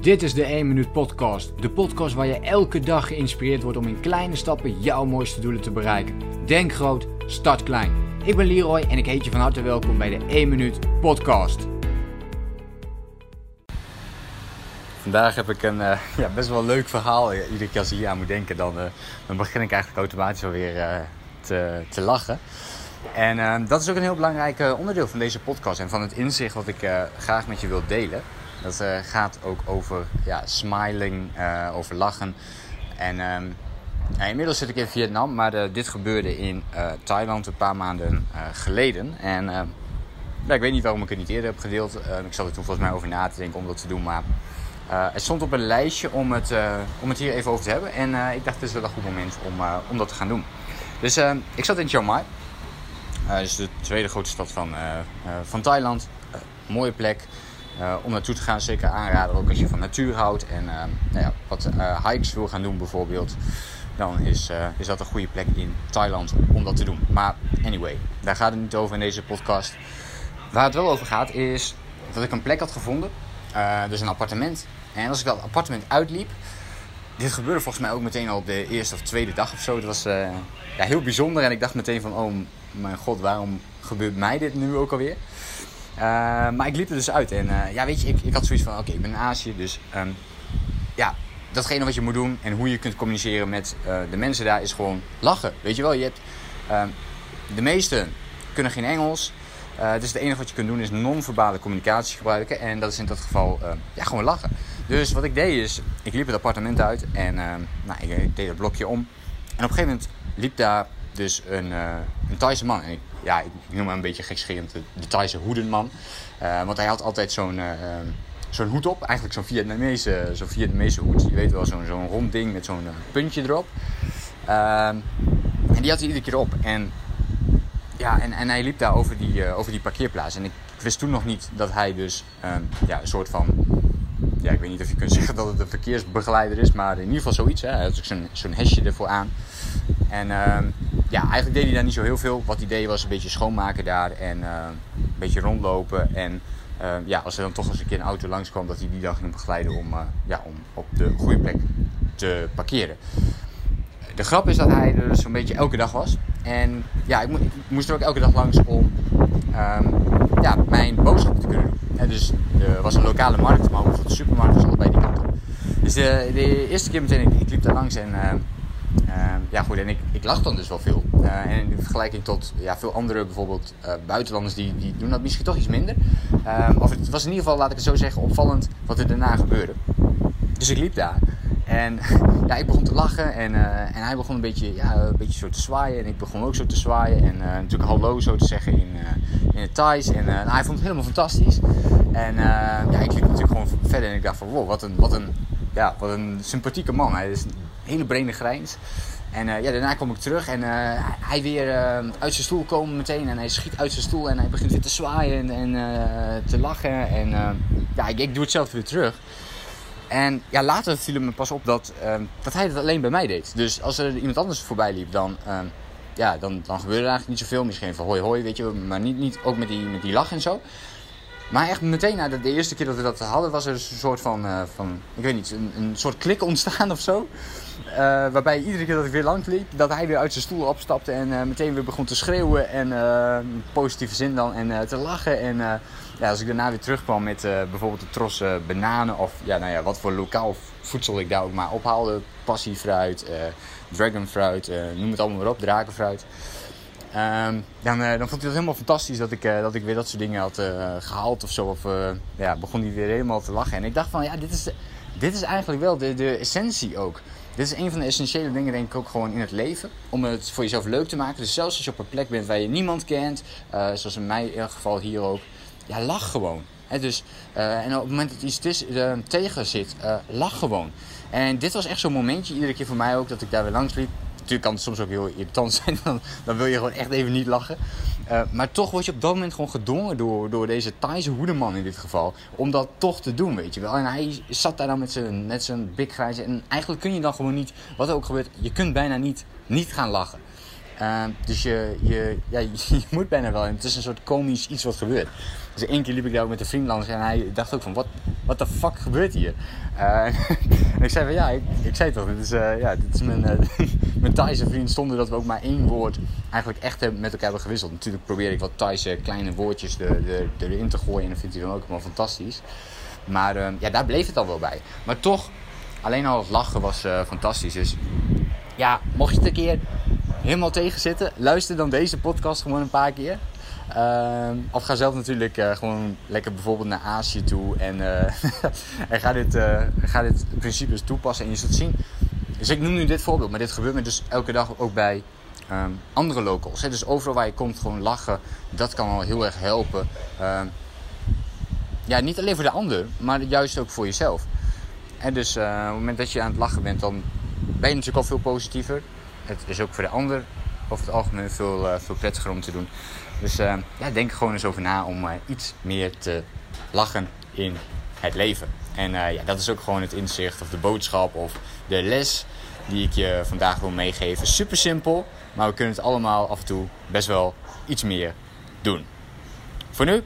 Dit is de 1 Minuut Podcast. De podcast waar je elke dag geïnspireerd wordt om in kleine stappen jouw mooiste doelen te bereiken. Denk groot, start klein. Ik ben Leroy en ik heet je van harte welkom bij de 1 Minuut Podcast. Vandaag heb ik een uh, ja, best wel leuk verhaal. Iedere keer als ik hier aan moet denken, dan, uh, dan begin ik eigenlijk automatisch alweer uh, te, te lachen. En dat is ook een heel belangrijk onderdeel van deze podcast en van het inzicht wat ik graag met je wil delen. Dat uh, gaat ook over ja, smiling, uh, over lachen. En ja, inmiddels zit ik in Vietnam, maar uh, dit gebeurde in Thailand een paar maanden geleden. En ja, ik weet niet waarom ik het niet eerder heb gedeeld. ik zat er toen volgens mij over na te denken om dat te doen. Maar het stond op een lijstje om het, om het hier even over te hebben. En ik dacht, het is wel een goed moment om, om dat te gaan doen. Dus ik zat in Chiang Mai. dus de tweede grootste stad van, van Thailand. mooie plek. Uh, om naartoe te gaan, zeker aanraden. Ook als je van natuur houdt en uh, nou ja, wat uh, hikes wil gaan doen bijvoorbeeld. Dan is, is dat een goede plek in Thailand om dat te doen. Maar anyway, daar gaat het niet over in deze podcast. Waar het wel over gaat is dat ik een plek had gevonden. dus een appartement. En als ik dat appartement uitliep. Dit gebeurde volgens mij ook meteen al op de eerste of tweede dag of zo. Dat was ja, heel bijzonder. En ik dacht meteen van, oh mijn god, waarom gebeurt mij dit nu ook alweer? Uh, maar ik liep er dus uit. En uh, ja, weet je, ik, ik had zoiets van: oké, ik ben in Azië. Dus um, ja, datgene wat je moet doen en hoe je kunt communiceren met uh, de mensen daar is gewoon lachen. Weet je wel, je hebt. de meesten kunnen geen Engels. dus het enige wat je kunt doen is non-verbale communicatie gebruiken. En dat is in dat geval ja, gewoon lachen. Dus wat ik deed is: ik liep het appartement uit en nou, ik, deed het blokje om. En op een gegeven moment liep daar dus een, een Thaise man. En ja, ik noem hem een beetje gekscherend de, Thaise hoedenman. Uh, want hij had altijd zo'n uh, zo'n hoed op. Eigenlijk zo'n Vietnamese, zo'n Vietnamese hoed. Je weet wel, zo'n zo'n rond ding met zo'n puntje erop. Ehm, en die had hij iedere keer op. En, ja, en, en hij liep daar over die, over die parkeerplaats. En ik wist toen nog niet dat hij dus ehm, ja, een soort van ja, ik weet niet of je kunt zeggen dat het een verkeersbegeleider is, maar in ieder geval zoiets. Hè. Hij had zo'n zo'n hesje ervoor aan. En uh, ja, eigenlijk deed hij daar niet zo heel veel. Wat hij deed was een beetje schoonmaken daar en uh, een beetje rondlopen. En uh, ja, als er dan toch eens een keer een auto langskwam, dat hij die dan ging begeleiden om, eh, ja, om op de goede plek te parkeren. De grap is dat hij er zo'n beetje elke dag was. En ja, ik, mo ik moest er ook elke dag langs om um, ja, mijn boodschappen te kunnen doen. En dus er was een lokale markt, maar ook de supermarkt was allebei die kant op. Dus de, de eerste keer meteen, ik, liep daar langs en uh, ja, goed, en ik, ik lach dan dus wel veel. Uh, en in vergelijking tot ja, veel andere, bijvoorbeeld uh, buitenlanders, die, die doen dat misschien toch iets minder. Ehm, of het was in ieder geval, laat ik het zo zeggen, opvallend wat er daarna gebeurde. Dus ik liep daar. En ja, ik begon te lachen en, en hij begon een beetje, ja, een beetje zo te zwaaien. En ik begon ook zo te zwaaien. En natuurlijk hallo zo te zeggen in, in het Thais. En nou, hij vond het helemaal fantastisch. En ja, ik liep natuurlijk gewoon verder en ik dacht van wow, wat een, wat een, ja, wat een sympathieke man. Hij is hele brede grijns. En uh, ja, daarna kom ik terug en uh, hij weer uh, uit zijn stoel komen meteen. En hij schiet uit zijn stoel en hij begint weer te zwaaien en, te lachen. En ja, ik, ik, doe het zelf weer terug. En ja, later viel me pas op dat, dat hij het alleen bij mij deed. Dus als er iemand anders voorbij liep, dan, ja, dan, dan gebeurde er eigenlijk niet zoveel. Misschien van hoi hoi, weet je. Maar niet, niet ook met die, met die lach en zo. Maar echt meteen na de, de, eerste keer dat we dat hadden, was er een soort van, van ik weet niet, een, een soort klik ontstaan of zo. Uh, waarbij iedere keer dat ik weer lang liep, dat hij weer uit zijn stoel opstapte en uh, meteen weer begon te schreeuwen. En in positieve zin dan, en te lachen. En ja, als ik daarna weer terugkwam met bijvoorbeeld de tros bananen of ja, nou ja, wat voor lokaal voedsel ik daar ook maar ophaalde. Passiefruit, dragonfruit, noem het allemaal maar op, drakenfruit. Um, dan, dan vond hij het helemaal fantastisch dat ik, dat ik weer dat soort dingen had gehaald of zo. Of ja, begon hij weer helemaal te lachen. En ik dacht van ja, dit is, dit is eigenlijk wel de, de essentie ook. Dit is een van de essentiële dingen, denk ik, ook gewoon in het leven. Om het voor jezelf leuk te maken. Dus zelfs als je op een plek bent waar je niemand kent, zoals in mijn geval hier ook, ja, lach gewoon. He, dus, en op het moment dat iets tegen zit, lach gewoon. En dit was echt zo'n momentje, iedere keer voor mij ook, dat ik daar weer langs liep natuurlijk kan het soms ook heel irritant zijn. Dan, dan wil je gewoon echt even niet lachen. Uh, maar toch word je op dat moment gewoon gedwongen door, door deze Thaise hoedeman in dit geval. Om dat toch te doen, weet je wel. En hij zat daar dan met zijn, met zijn big grijze. En eigenlijk kun je dan gewoon niet, wat er ook gebeurt, je kunt bijna niet, niet gaan lachen. Ehm, dus je, je, ja, je moet bijna wel. En het is een soort komisch iets wat gebeurt. Dus één keer liep ik daar ook met een vriend langs en hij dacht ook van, wat the fuck gebeurt hier? Uh, en ik zei van, ja, ik, ik zei toch, dit is, uh, ja, dit is mijn, uh, mijn Thaise vriend zonder dat we ook maar één woord eigenlijk echt met elkaar hebben gewisseld. Natuurlijk probeer ik wat Thaise kleine woordjes er, er, erin te gooien en dat vindt hij dan ook helemaal fantastisch. Maar ehm, ja, daar bleef het al wel bij. Maar toch, alleen al het lachen was fantastisch. Dus ja, mocht je het een keer helemaal tegen zitten, luister dan deze podcast gewoon een paar keer. Uh, of ga zelf natuurlijk uh, gewoon lekker bijvoorbeeld naar Azië toe en, uh, en ga, dit, uh, ga dit principes toepassen. En je zult zien. Dus ik noem nu dit voorbeeld, maar dit gebeurt me dus elke dag ook bij um, andere locals. Hè? Dus overal waar je komt, gewoon lachen. Dat kan al heel erg helpen. Ehm, ja, niet alleen voor de ander, maar juist ook voor jezelf. En dus op het moment dat je aan het lachen bent, dan ben je natuurlijk al veel positiever. Het is ook voor de ander over het algemeen veel, uh, prettiger om te doen. Dus uh, ja, denk gewoon eens over na om uh, iets meer te lachen in het leven. En ja, dat is ook gewoon het inzicht of de boodschap of de les die ik je vandaag wil meegeven. Super simpel, maar we kunnen het allemaal af en toe best wel iets meer doen. Voor nu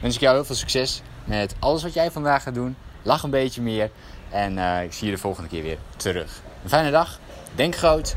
wens ik jou heel veel succes met alles wat jij vandaag gaat doen. Lach een beetje meer en ik zie je de volgende keer weer terug. Een fijne dag, denk groot,